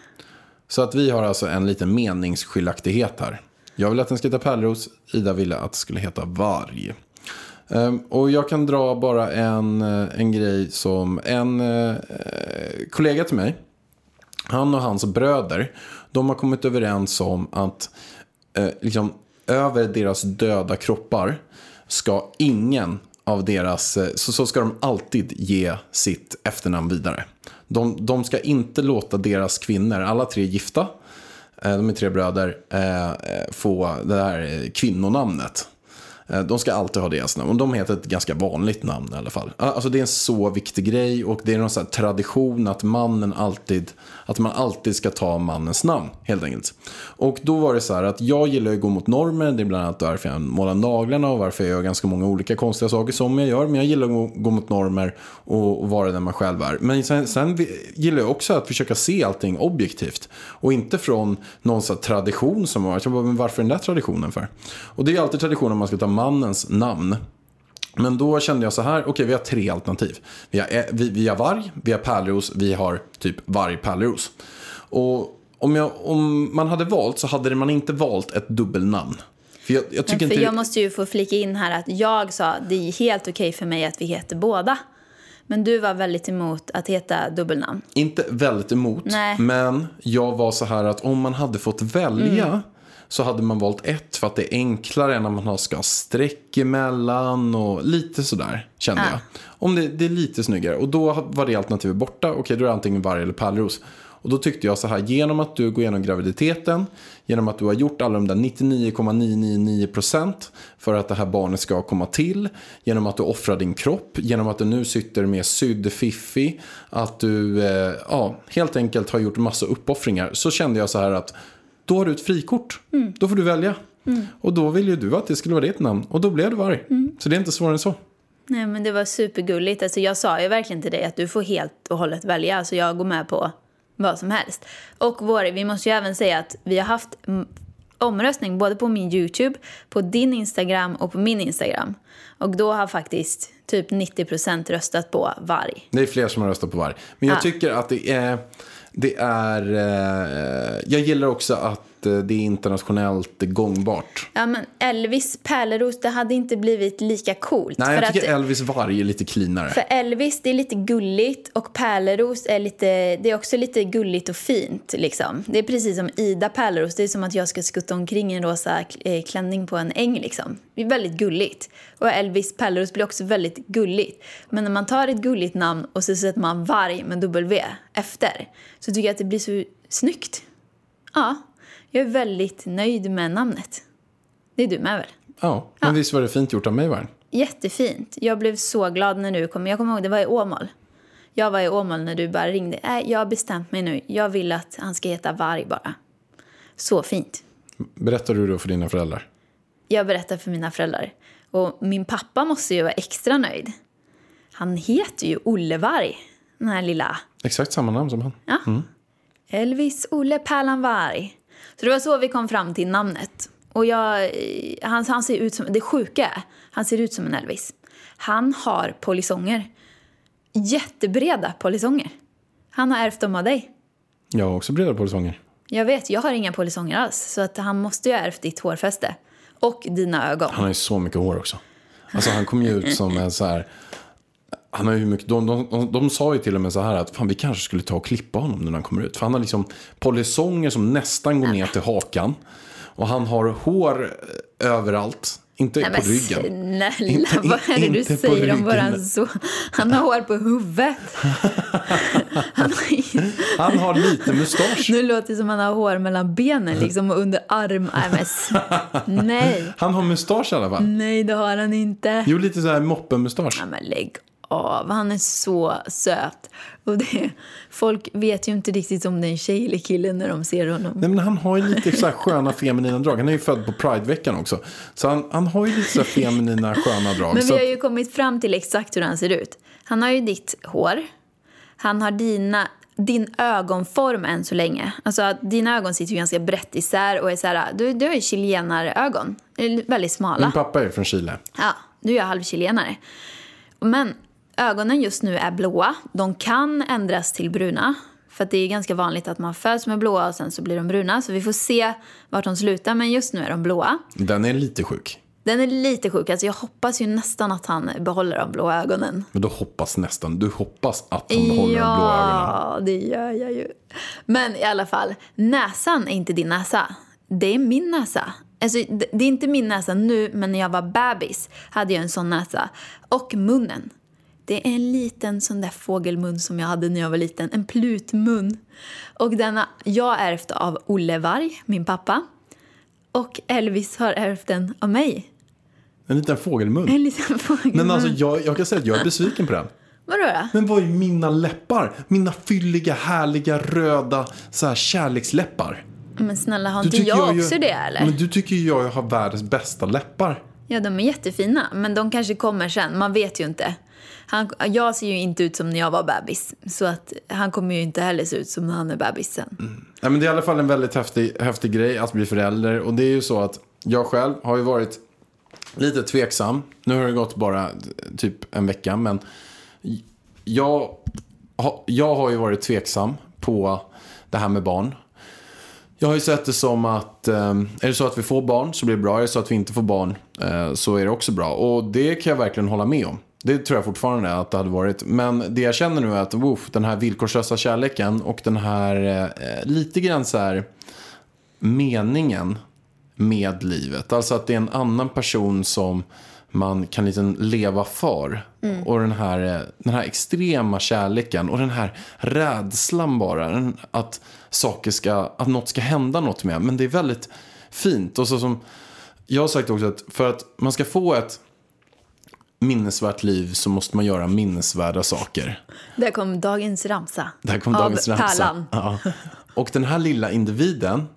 Så att vi har alltså en liten meningsskiljaktighet här. Jag ville att den skulle heta Pärleros. Ida ville att det skulle heta Varg. Ehm, och jag kan dra bara en, eh, en grej som en eh, kollega till mig. Han och hans bröder. De har kommit överens om att eh, liksom, över deras döda kroppar ska ingen av deras, eh, så, så ska de alltid ge sitt efternamn vidare. De, de ska inte låta deras kvinnor, alla tre gifta, eh, de är tre bröder, eh, få det här kvinnonamnet. Eh, de ska alltid ha deras namn. Och de heter ett ganska vanligt namn i alla fall. Ah, alltså det är en så viktig grej och det är någon sån här tradition att mannen alltid, att man alltid ska ta mannens namn helt enkelt. Och då var det så här att jag gillar att gå mot normer. Det är bland annat därför jag målar naglarna och varför jag gör ganska många olika konstiga saker som jag gör. Men jag gillar att gå, mot normer och, och vara den man själv är. Men sen, sen gillar jag också att försöka se allting objektivt. Och inte från någon sån här tradition som har varit. Jag bara, men varför den där traditionen för? Och det är alltid tradition om man ska ta mannens namn. Men då kände jag så här, okej vi har tre alternativ. Vi har, eh, vi, vi har varg, vi har pärleros, vi har typ varg-pärleros. Och, om, jag, om man hade valt så hade man inte valt ett dubbelnamn. För jag, jag tycker Men för inte... jag måste ju få flika in här att jag sa det är helt okej för mig att vi heter båda. Men du var väldigt emot att heta dubbelnamn. Inte väldigt emot, Nej. Mm. men jag var så här att om man hade fått välja så hade man valt ett för att det är enklare när man ska ha streck emellan och lite sådär kände Ja. jag. Om det, det är lite snyggare och då var det alternativet borta, okej då är det antingen varg eller pärlros. Och då tyckte jag så här, genom att du går igenom graviditeten, genom att du har gjort alla de där 99,999% för att det här barnet ska komma till, genom att du offrar din kropp, genom att du nu sitter med sydd fiffi, att du eh, ja, helt enkelt har gjort massa uppoffringar, så kände jag så här att då har du ett frikort. Då får du välja. Och då ville ju du att det skulle vara ditt namn. Och då blev det varg. Så det är inte svårare än så. Nej men det var supergulligt. Alltså, jag sa ju verkligen till dig att du får helt och hållet välja. Alltså, jag går med på vad som helst. Och vår, vi måste ju även säga att vi har haft mm, omröstning både på min YouTube, på din Instagram och på min Instagram. Och då har faktiskt typ 90% röstat på varg. Det är fler som har röstat på varg. Men jag Ja. tycker att det är... Det är eh, jag gillar också att det är internationellt gångbart. Ja men Elvis Pärleros, det hade inte blivit lika coolt. Nej, jag för tycker att, Elvis Varg är lite cleanare. För Elvis, det är lite gulligt och Pärleros är lite, det är också lite gulligt och fint liksom. Det är precis som Ida Pärleros, det är som att jag ska skutta omkring en rosa eh, klänning på en äng liksom. Det är väldigt gulligt. Och Elvis Pärleros blir också väldigt gulligt. Men när man tar ett gulligt namn och så sätter man varg med W efter så tycker jag att det blir så snyggt. Ja, jag är väldigt nöjd med namnet. Det är du med väl? Ja, men visst var det fint gjort av mig, Varg? Jättefint. Jag blev så glad när du kom. Jag kommer ihåg, det var i Åmål. Jag var i Åmål när du bara ringde. Äh, jag har bestämt mig nu. Jag vill att han ska heta Varg bara. Så fint. Berättar du då för dina föräldrar? Jag berättar för mina föräldrar. Och min pappa måste ju vara extra nöjd. Han heter ju Olle Varg. Den här lilla... Exakt samma namn som han. Ja. Elvis Olle Pärlan Varg. Så det var så vi kom fram till namnet. Och jag, han, han ser ut som, det sjuka är, han ser ut som en Elvis. Han har polisonger. Jättebreda polisonger. Han har ärvt dem av dig. Jag har också breda polisonger. Jag vet, jag har inga polisonger alls. Så att han måste ju ha ärvt ditt hårfäste. Och dina ögon. Han har ju så mycket hår också. Alltså han kom ju ut som en så här... Han har ju mycket, de, de, de, de sa ju till och med så här att fan, vi kanske skulle ta och klippa honom när han kommer ut. För han har liksom polisonger som nästan går ner till hakan. Och han har hår eh, överallt. Inte Nej, på ryggen. snälla, Inte- vad är det du säger om våran son? Han har hår på huvudet. Han har, Han har lite mustasch. nu låter det som han har hår mellan benen liksom, och under arm. Nej, Han har mustasch i alla fall. nej det har han inte. Jo, lite så här moppemustasch. Ja, men lägg av, han är så söt. Och det, folk vet ju inte riktigt om det är en tjej eller kille när de ser honom. Nej, men han har ju lite så här sköna feminina drag. Han är ju född på Prideveckan också. Så han, han har ju lite så här feminina sköna drag. Men vi har ju kommit fram till exakt hur han ser ut. Han har ju ditt hår. Han har dina, din ögonform än så länge. Alltså att dina ögon sitter ju ganska brett isär och är så här, du, du har ju chilenarögon. Väldigt smala. Min pappa är från Chile. Ja, du är halvchilenare. Men ögonen just nu är blåa. De kan ändras till bruna. För det är ganska vanligt att man föds med blåa och sen så blir de bruna. Så vi får se vart de slutar. Men just nu är de blåa. Den är lite sjuk. Den är lite sjuk. Alltså jag hoppas ju nästan att han behåller de blåa ögonen. Men du hoppas nästan. Du hoppas att han behåller de blå ögonen. Ja, det gör jag ju. Men i alla fall, näsan är inte din näsa. Det är min näsa. Alltså, det det är inte min näsa nu, men när jag var bebis hade jag en sån näsa. Och munnen. Det är en liten sån där fågelmun som jag hade när jag var liten. En plutmun. Och denna jag ärvt av Olle Varg, min pappa. Och Elvis har ärvt den av mig. En liten fågelmun. En liten fågelmun. Men alltså jag, jag kan säga att jag är besviken på den. Vadå då? Men vad är mina läppar? Mina fylliga, härliga, röda så här, kärleksläppar. Men snälla, har inte jag ju- också det eller? Men du tycker ju jag har världens bästa läppar. Ja, de är jättefina, men de kanske kommer sen. Man vet ju inte. Han, jag ser ju inte ut som när jag var bebis, så att han kommer ju inte heller se ut som när han är bebis sen. Mm. Nej, men det är i alla fall en väldigt häftig, häftig grej att bli förälder. Och det är ju så att jag själv har ju varit lite tveksam. Nu har det gått bara typ en vecka. Men jag, har- jag har ju varit tveksam på det här med barn. Jag har ju sett det som att eh, är det så att vi får barn så blir det bra. Är det så att vi inte får barn eh, så är det också bra. Och det kan jag verkligen hålla med om. Det tror jag fortfarande att det hade varit. Men det jag känner nu är att woof, den här villkorslösa kärleken och den här eh, lite grann så här meningen med livet. Alltså att det är en annan person som man kan liksom leva för. Och den här, eh, den här extrema kärleken och den här rädslan bara. Att, saker ska, att något ska hända något med. Men det är väldigt fint. Och så som jag har sagt också att för att man ska få ett minnesvärt liv så måste man göra minnesvärda saker. Där kom dagens ramsa. Där kom av dagens ramsa. Ja. Och den här lilla individen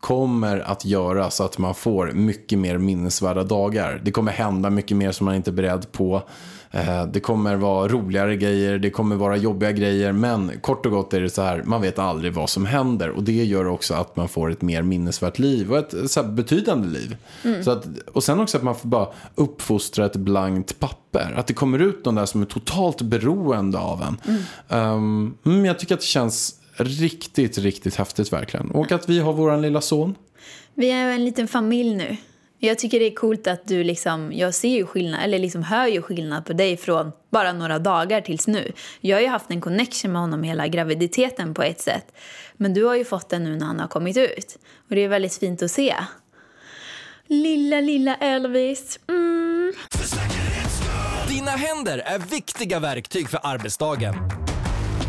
kommer att göra så att man får mycket mer minnesvärda dagar. Det kommer hända mycket mer som man inte är beredd på. Eh, Det kommer vara roligare grejer, det kommer vara jobbiga grejer. Men kort och gott är det så här, man vet aldrig vad som händer. Och det gör också att man får ett mer minnesvärt liv och ett så betydande liv. Så att, och sen också att man får bara uppfostra ett blankt papper. Att det kommer ut någon där som är totalt beroende av en. Um, mm, jag tycker att det känns riktigt, riktigt häftigt verkligen. Och att vi har våran lilla son. Vi är en liten familj nu. Jag tycker det är coolt att du liksom, jag ser ju skillnad, eller liksom hör ju skillnad på dig från bara några dagar tills nu. Jag har ju haft en connection med honom hela graviditeten på ett sätt. Men du har ju fått den nu när han har kommit ut. Och det är väldigt fint att se. Lilla, lilla Elvis. Mm. Dina händer är viktiga verktyg för arbetsdagen.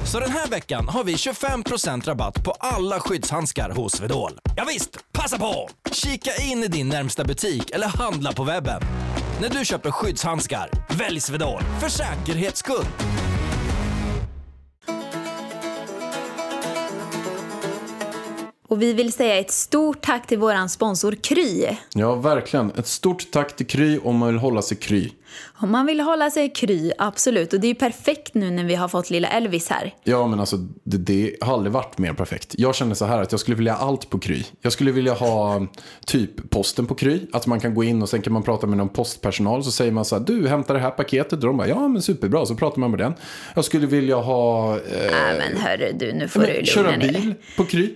Så den här veckan har vi 25% rabatt på alla skyddshandskar hos Swedol. Ja visst, passa på! Kika in i din närmsta butik eller handla på webben. När du köper skyddshandskar, välj Swedol för säkerhets skull. Och vi vill säga ett stort tack till våran sponsor Kry. Ja, verkligen. Ett stort tack till Kry om man vill hålla sig kry. Om man vill hålla sig kry, absolut. Och det är ju perfekt nu när vi har fått lilla Elvis här. Ja, men alltså det, det har aldrig varit mer perfekt. Jag känner så här att jag skulle vilja ha allt på Kry. Jag skulle vilja ha typ posten på Kry. Att man kan gå in och sen kan man prata med någon postpersonal. Så säger man så här, du hämtar det här paketet. Och de bara, ja men superbra. Så pratar man med den. Jag skulle vilja ha... Eh, Nej men hörru du, nu får men, du lugna köra ner bil dig. på Kry.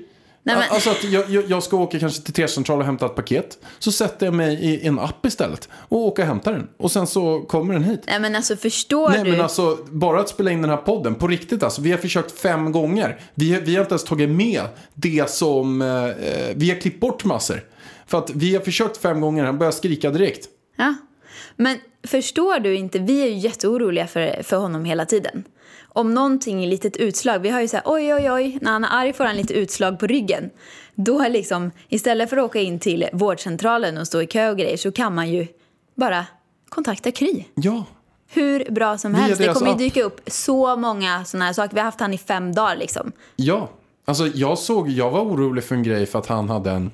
Nej, men- Alltså att jag, jag, ska åka kanske till T-central och hämta ett paket. Så sätter jag mig i en app istället. Och åker och hämtar den. Och sen så kommer den hit. Nej men alltså förstår Nej du? men alltså, bara att spela in den här podden, på riktigt alltså. Vi har försökt fem gånger. Vi, vi har inte ens tagit med det som, eh, vi har klippt bort massor. För att vi har försökt fem gånger, han börjar skrika direkt. Ja. Men förstår du inte, vi är ju jätteoroliga för, för honom hela tiden. Om någonting är litet utslag, vi har ju så här oj oj oj, när han är arg får han lite utslag på ryggen. Då är liksom, istället för att åka in till vårdcentralen och stå i kö och grejer så kan man ju bara kontakta Kry. Ja, Hur bra som helst. Det kommer ju dyka upp så många sådana här saker. Vi har haft han i fem dagar liksom. ja. Alltså jag såg, jag var orolig för en grej för att han hade en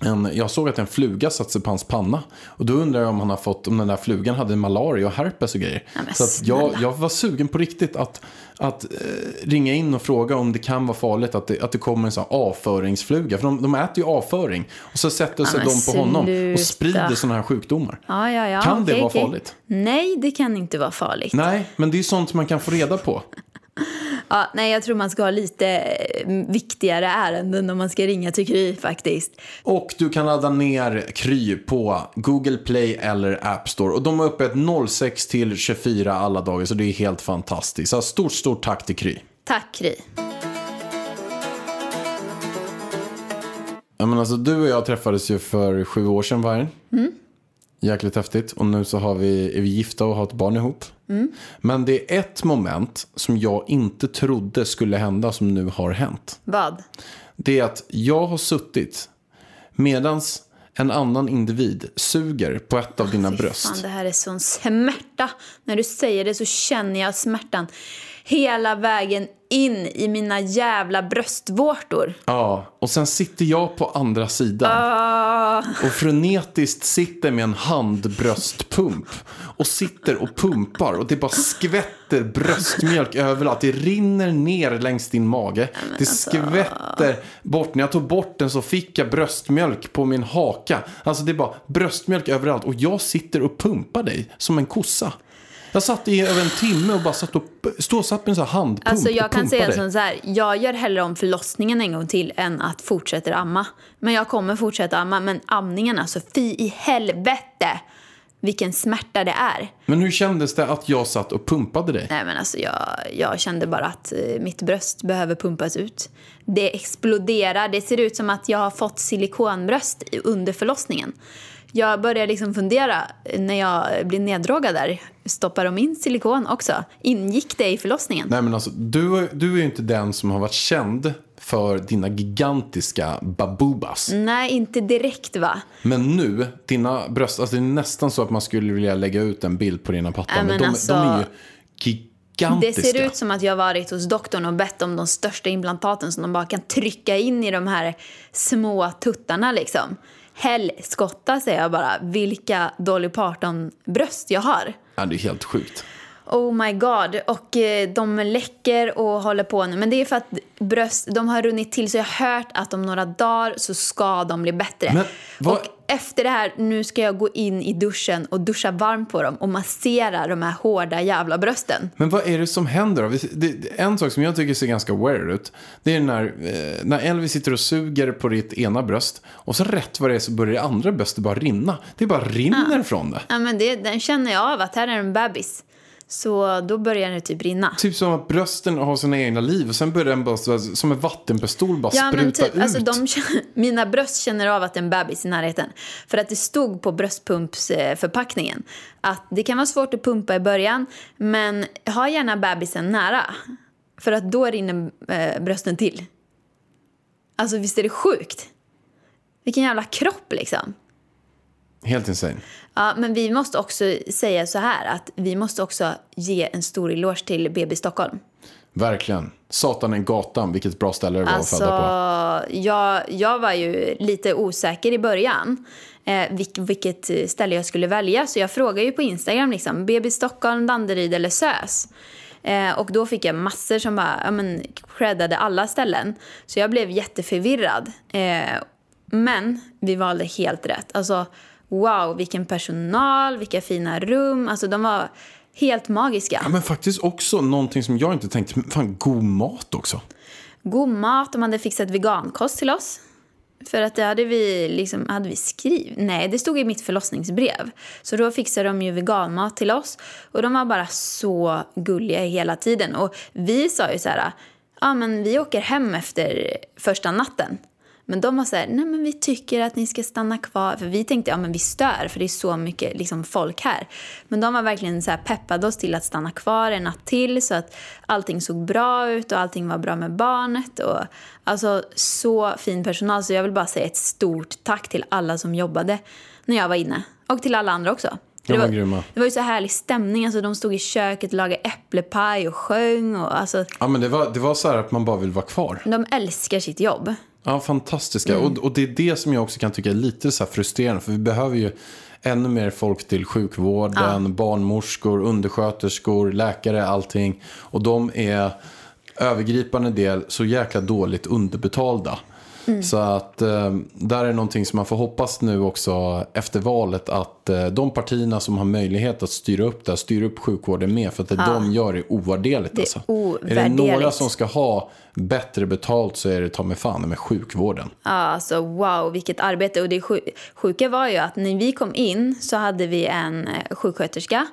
en, jag såg att en fluga satte sig på hans panna. Och då undrar jag om han har fått, om den där flugan hade malaria och herpes och grejer. Ja, så jag, jag var sugen på riktigt att, att eh, ringa in och fråga om det kan vara farligt att det, att det kommer en sån avföringsfluga. För de, de äter ju avföring. Och så sätter sig men de på honom och sluta. sprider såna här sjukdomar. Ja, ja, ja. Kan det okej, vara okej. farligt? Nej, det kan inte vara farligt. Nej, men det är sånt man kan få reda på. Ja, nej, jag tror man ska ha lite eh, viktigare ärenden om man ska ringa till Kry faktiskt. Och du kan ladda ner Kry på Google Play eller App Store. Och de är öppet 06 till 24 alla dagar, så det är helt fantastiskt. Så stort, stort tack till Kry. Tack Kry. Ja, men alltså, du och jag träffades ju för sju år sedan, Vargen. Mm. Jäkligt häftigt. Och nu så har vi, är vi gifta och har ett barn ihop. Mm. Men det är ett moment som jag inte trodde skulle hända som nu har hänt. Vad? Det är att jag har suttit medans en annan individ suger på ett av dina Fy bröst. Fan, det här är sån smärta. När du säger det så känner jag smärtan hela vägen in i mina jävla bröstvårtor. Ja, och sen sitter jag på andra sidan. Ah, Och frenetiskt sitter med en handbröstpump. Och sitter och pumpar. Och det bara skvätter bröstmjölk överallt. Det rinner ner längs din mage. Det skvätter bort. När jag tog bort den så fick jag bröstmjölk på min haka. Alltså det är bara bröstmjölk överallt. Och jag sitter och pumpar dig som en kossa. Jag satt i över en timme och bara satt och ståsatt med en sån här handpump Alltså jag kan säga som så här, jag gör hellre om förlossningen en gång till än att fortsätta amma. Men jag kommer fortsätta amma, men amningen alltså, fy i helvete vilken smärta det är. Men hur kändes det att jag satt och pumpade dig? Nej men alltså jag, jag kände bara att eh, mitt bröst behöver pumpas ut. Det exploderar, det ser ut som att jag har fått silikonbröst under förlossningen. Jag började liksom fundera när jag blev neddrogad där, stoppar de in silikon också? Ingick det i förlossningen? Nej men alltså, du, du är ju inte den som har varit känd för dina gigantiska babubas. Nej, inte direkt va? Men nu, dina bröst, alltså det är nästan så att man skulle vilja lägga ut en bild på dina pattar. Nej, men men de, alltså, de är ju Det gigantiska. ser ut som att jag varit hos doktorn och bett om de största implantaten som de bara kan trycka in i de här små tuttarna liksom. Helskotta säger jag bara, vilka Dolly Parton-bröst jag har. Ja, det är helt sjukt. Oh my god. Och eh, de läcker och håller på nu. Men det är för att bröst, de har runnit till så jag har hört att om några dagar så ska de bli bättre. Men vad- Och efter det här, nu ska jag gå in i duschen och duscha varmt på dem och massera de här hårda jävla brösten. Men vad är det som händer då? Det, en sak som jag tycker ser ganska weird ut. Det är när, eh, när Elvis sitter och suger på ditt ena bröst. Och så rätt vad det är så börjar det andra bröstet bara rinna. Det bara rinner från det. Ja, men det, den känner jag av att här är en bebis. Så då börjar det typ rinna. Typ som att brösten har sina egna liv. Och sen börjar den bara som en vattenpistol bara Ja, men spruta typ, ut. alltså de, mina bröst känner av att det är en bebis i närheten. För att det stod på bröstpumpsförpackningen att det kan vara svårt att pumpa i början, men ha gärna bebisen nära. För att då rinner eh, brösten till. Alltså visst är det sjukt? Vilken jävla kropp liksom. Helt insane. Ja, men vi måste också säga så här att vi måste också ge en stor eloge till BB Stockholm. Verkligen. Satan är gatan, vilket bra ställe det var att föda på. Alltså, jag, jag var ju lite osäker i början eh, vilk, vilket ställe jag skulle välja. Så jag frågade ju på Instagram liksom, BB Stockholm, Danderyd eller SÖS. Eh, och då fick jag massor som bara, ja men, creddade alla ställen. Så jag blev jätteförvirrad. Eh, men vi valde helt rätt. Alltså, wow, vilken personal, vilka fina rum. Alltså de var helt magiska. Ja, men faktiskt också någonting som jag inte tänkte, fan god mat också. god mat. De hade fixat vegankost till oss. För att det hade vi, liksom, hade vi skrivit. Nej, det stod i mitt förlossningsbrev. Så då fixade de ju veganmat till oss. Och de var bara så gulliga hela tiden. Och vi sa ju så här, ja men vi åker hem efter första natten. Men de var så här, nej men vi tycker att ni ska stanna kvar. För vi tänkte, ja men vi stör för det är så mycket liksom, folk här. Men de var verkligen så här peppade oss till att stanna kvar en natt till. Så att allting såg bra ut och allting var bra med barnet. Och, alltså så fin personal. Så jag vill bara säga ett stort tack till alla som jobbade när jag var inne. Och till alla andra också. De det, var grymma. det var ju så härlig stämning. Alltså, de stod i köket, lagade äpplepaj och sjöng. Och, alltså, Ja, men det var, det var så här att man bara vill vara kvar. de älskar sitt jobb. Ja, fantastiska. Mm. Och, och det är det som jag också kan tycka är lite så här frustrerande. För vi behöver ju ännu mer folk till sjukvården, barnmorskor, undersköterskor, läkare, allting. Och de är övergripande del så jäkla dåligt underbetalda. Mm. Så att eh, där är någonting som man får hoppas nu också efter valet att eh, de partierna som har möjlighet att styra upp det, styra upp sjukvården med. För att det de gör är ovärderligt. Det är alltså. Är det ovärderligt. några som ska ha bättre betalt så är det ta mig fan med sjukvården. Ja, alltså wow, vilket arbete. Och det sju- sjuka var ju att när vi kom in så hade vi en eh, sjuksköterska.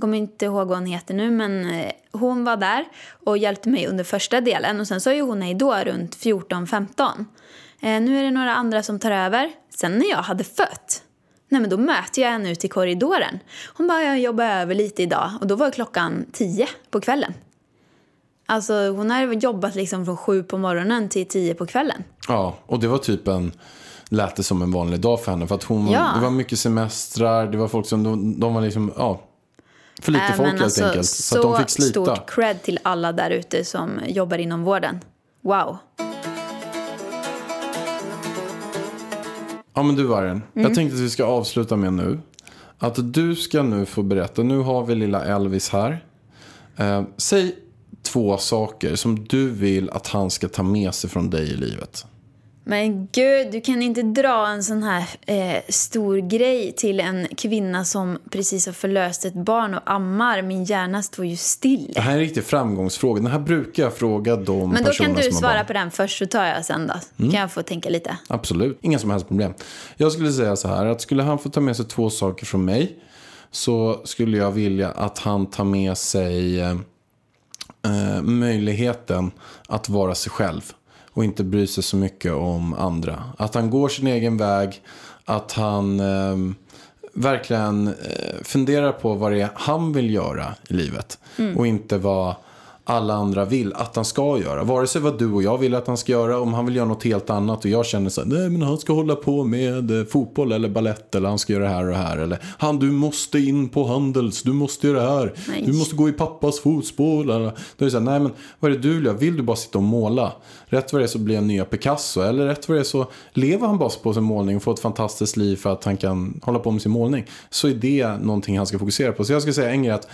Jag kommer inte ihåg vad hon heter nu, men eh, hon var där och hjälpte mig under första delen. Och sen sa ju hon hej då runt 14-15. Eh, nu är det några andra som tar över. Sen när jag hade fött, nej men då möter jag henne ute i korridoren. Hon bara, jag jobbar över lite idag. Och då var klockan 10 på kvällen. Alltså hon har jobbat liksom från sju på morgonen till tio på kvällen. Ja, och det var typ en, lät det som en vanlig dag för henne. För att hon, Ja. det var mycket semestrar, det var folk som, de, de var liksom, ja, för lite Äh, folk men helt alltså, enkelt. Så, att de fick slita. stort cred till alla där ute som jobbar inom vården. Wow. Ja men du Vargen, Mm. jag tänkte att vi ska avsluta med nu. Att du ska nu få berätta, nu har vi lilla Elvis här. Eh, säg två saker som du vill att han ska ta med sig från dig i livet. Men gud, du kan inte dra en sån här eh, stor grej till en kvinna som precis har förlöst ett barn och ammar. Min hjärna står ju still. Det här är en riktig framgångsfråga. Den här brukar jag fråga de Men då kan du som svara på den först så tar jag sen då. Kan jag få tänka lite. Absolut, inga som helst problem. Jag skulle säga så här att skulle han få ta med sig två saker från mig så skulle jag vilja att han tar med sig eh, eh, möjligheten att vara sig själv och inte bry sig så mycket om andra. Att han går sin egen väg, att han eh, verkligen eh, funderar på vad det är han vill göra i livet och inte vad alla andra vill att han ska göra. Vare sig vad du och jag vill att han ska göra. Om han vill göra något helt annat och jag känner så här, nej men han ska hålla på med eh, fotboll eller ballett eller han ska göra det här och det här. Eller han du måste in på Handels, du måste göra det här. Nej. Du måste gå i pappas fotspår. Eller. Då är det så här, nej men vad är det du vill? Vill du bara sitta och måla? Rätt vad det är så blir han nya Picasso. Eller rätt vad det är så lever han bara på sin målning och får ett fantastiskt liv för att han kan hålla på med sin målning. Så är det någonting han ska fokusera på. Så jag ska säga en grej att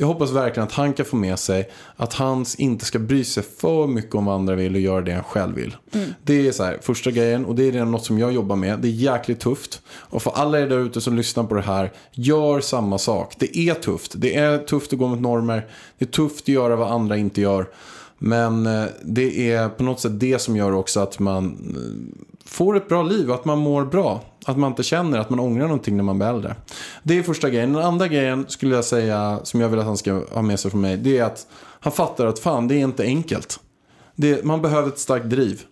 jag hoppas verkligen att han kan få med sig att han inte ska bry sig för mycket om vad andra vill och göra det han själv vill. Det är så här, första grejen och det är något som jag jobbar med. Det är jäkligt tufft. Och för alla er där ute som lyssnar på det här, gör samma sak. Det är tufft. Det är tufft att gå mot normer. Det är tufft att göra vad andra inte gör. Men eh, det är på något sätt det som gör också att man eh, får ett bra liv, att man mår bra. Att man inte känner att man ångrar någonting när man blir äldre. Det är första grejen. Den andra grejen skulle jag säga, som jag vill att han ska ha med sig från mig, det är att han fattar att fan, det är inte enkelt. Det, man behöver ett starkt driv.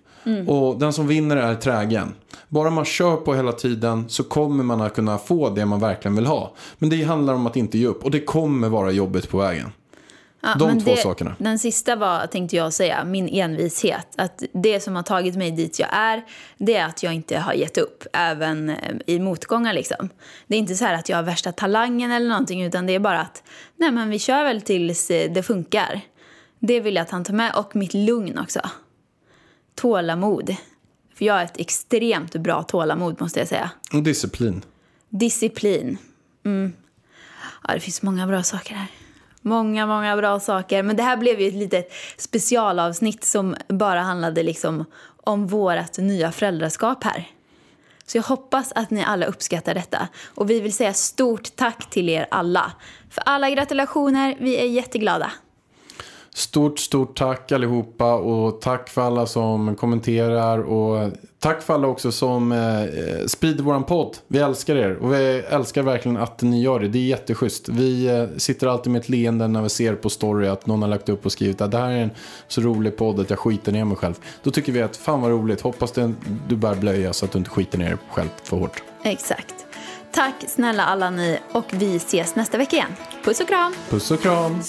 Och den som vinner är trägen. Bara man kör på hela tiden så kommer man att kunna få det man verkligen vill ha. Men det handlar om att inte ge upp. Och det kommer vara jobbigt på vägen. Ja, De två det, sakerna. Den sista var, tänkte jag säga, min envishet. Att det som har tagit mig dit jag är, det är att jag inte har gett upp, även eh, i motgångar. Liksom. Det är inte så här att jag har värsta talangen eller någonting, utan det är bara att nej, men vi kör väl tills eh, det funkar. Det vill jag att han tar med, och mitt lugn också. Tålamod. För jag har ett extremt bra tålamod, måste jag säga. Och disciplin. Disciplin. Mm. Ja, det finns många bra saker här. Många, många bra saker. Men det här blev ju ett litet specialavsnitt som bara handlade liksom om vårt nya föräldraskap här. Så jag hoppas att ni alla uppskattar detta. Och vi vill säga stort tack till er alla. För alla gratulationer, vi är jätteglada. Stort, stort tack allihopa och tack för alla som kommenterar och tack för alla också som eh, sprider våran podd. Vi älskar er och vi älskar verkligen att ni gör det. Det är jätteschysst. Vi eh, sitter alltid med ett leende när vi ser på story att någon har lagt upp och skrivit att det här är en så rolig podd att jag skiter ner mig själv. Då tycker vi att fan vad roligt. Hoppas det, du bär blöja så att du inte skiter ner dig själv för hårt. Exakt. Tack snälla alla ni och vi ses nästa vecka igen. Puss och kram! Puss och kram!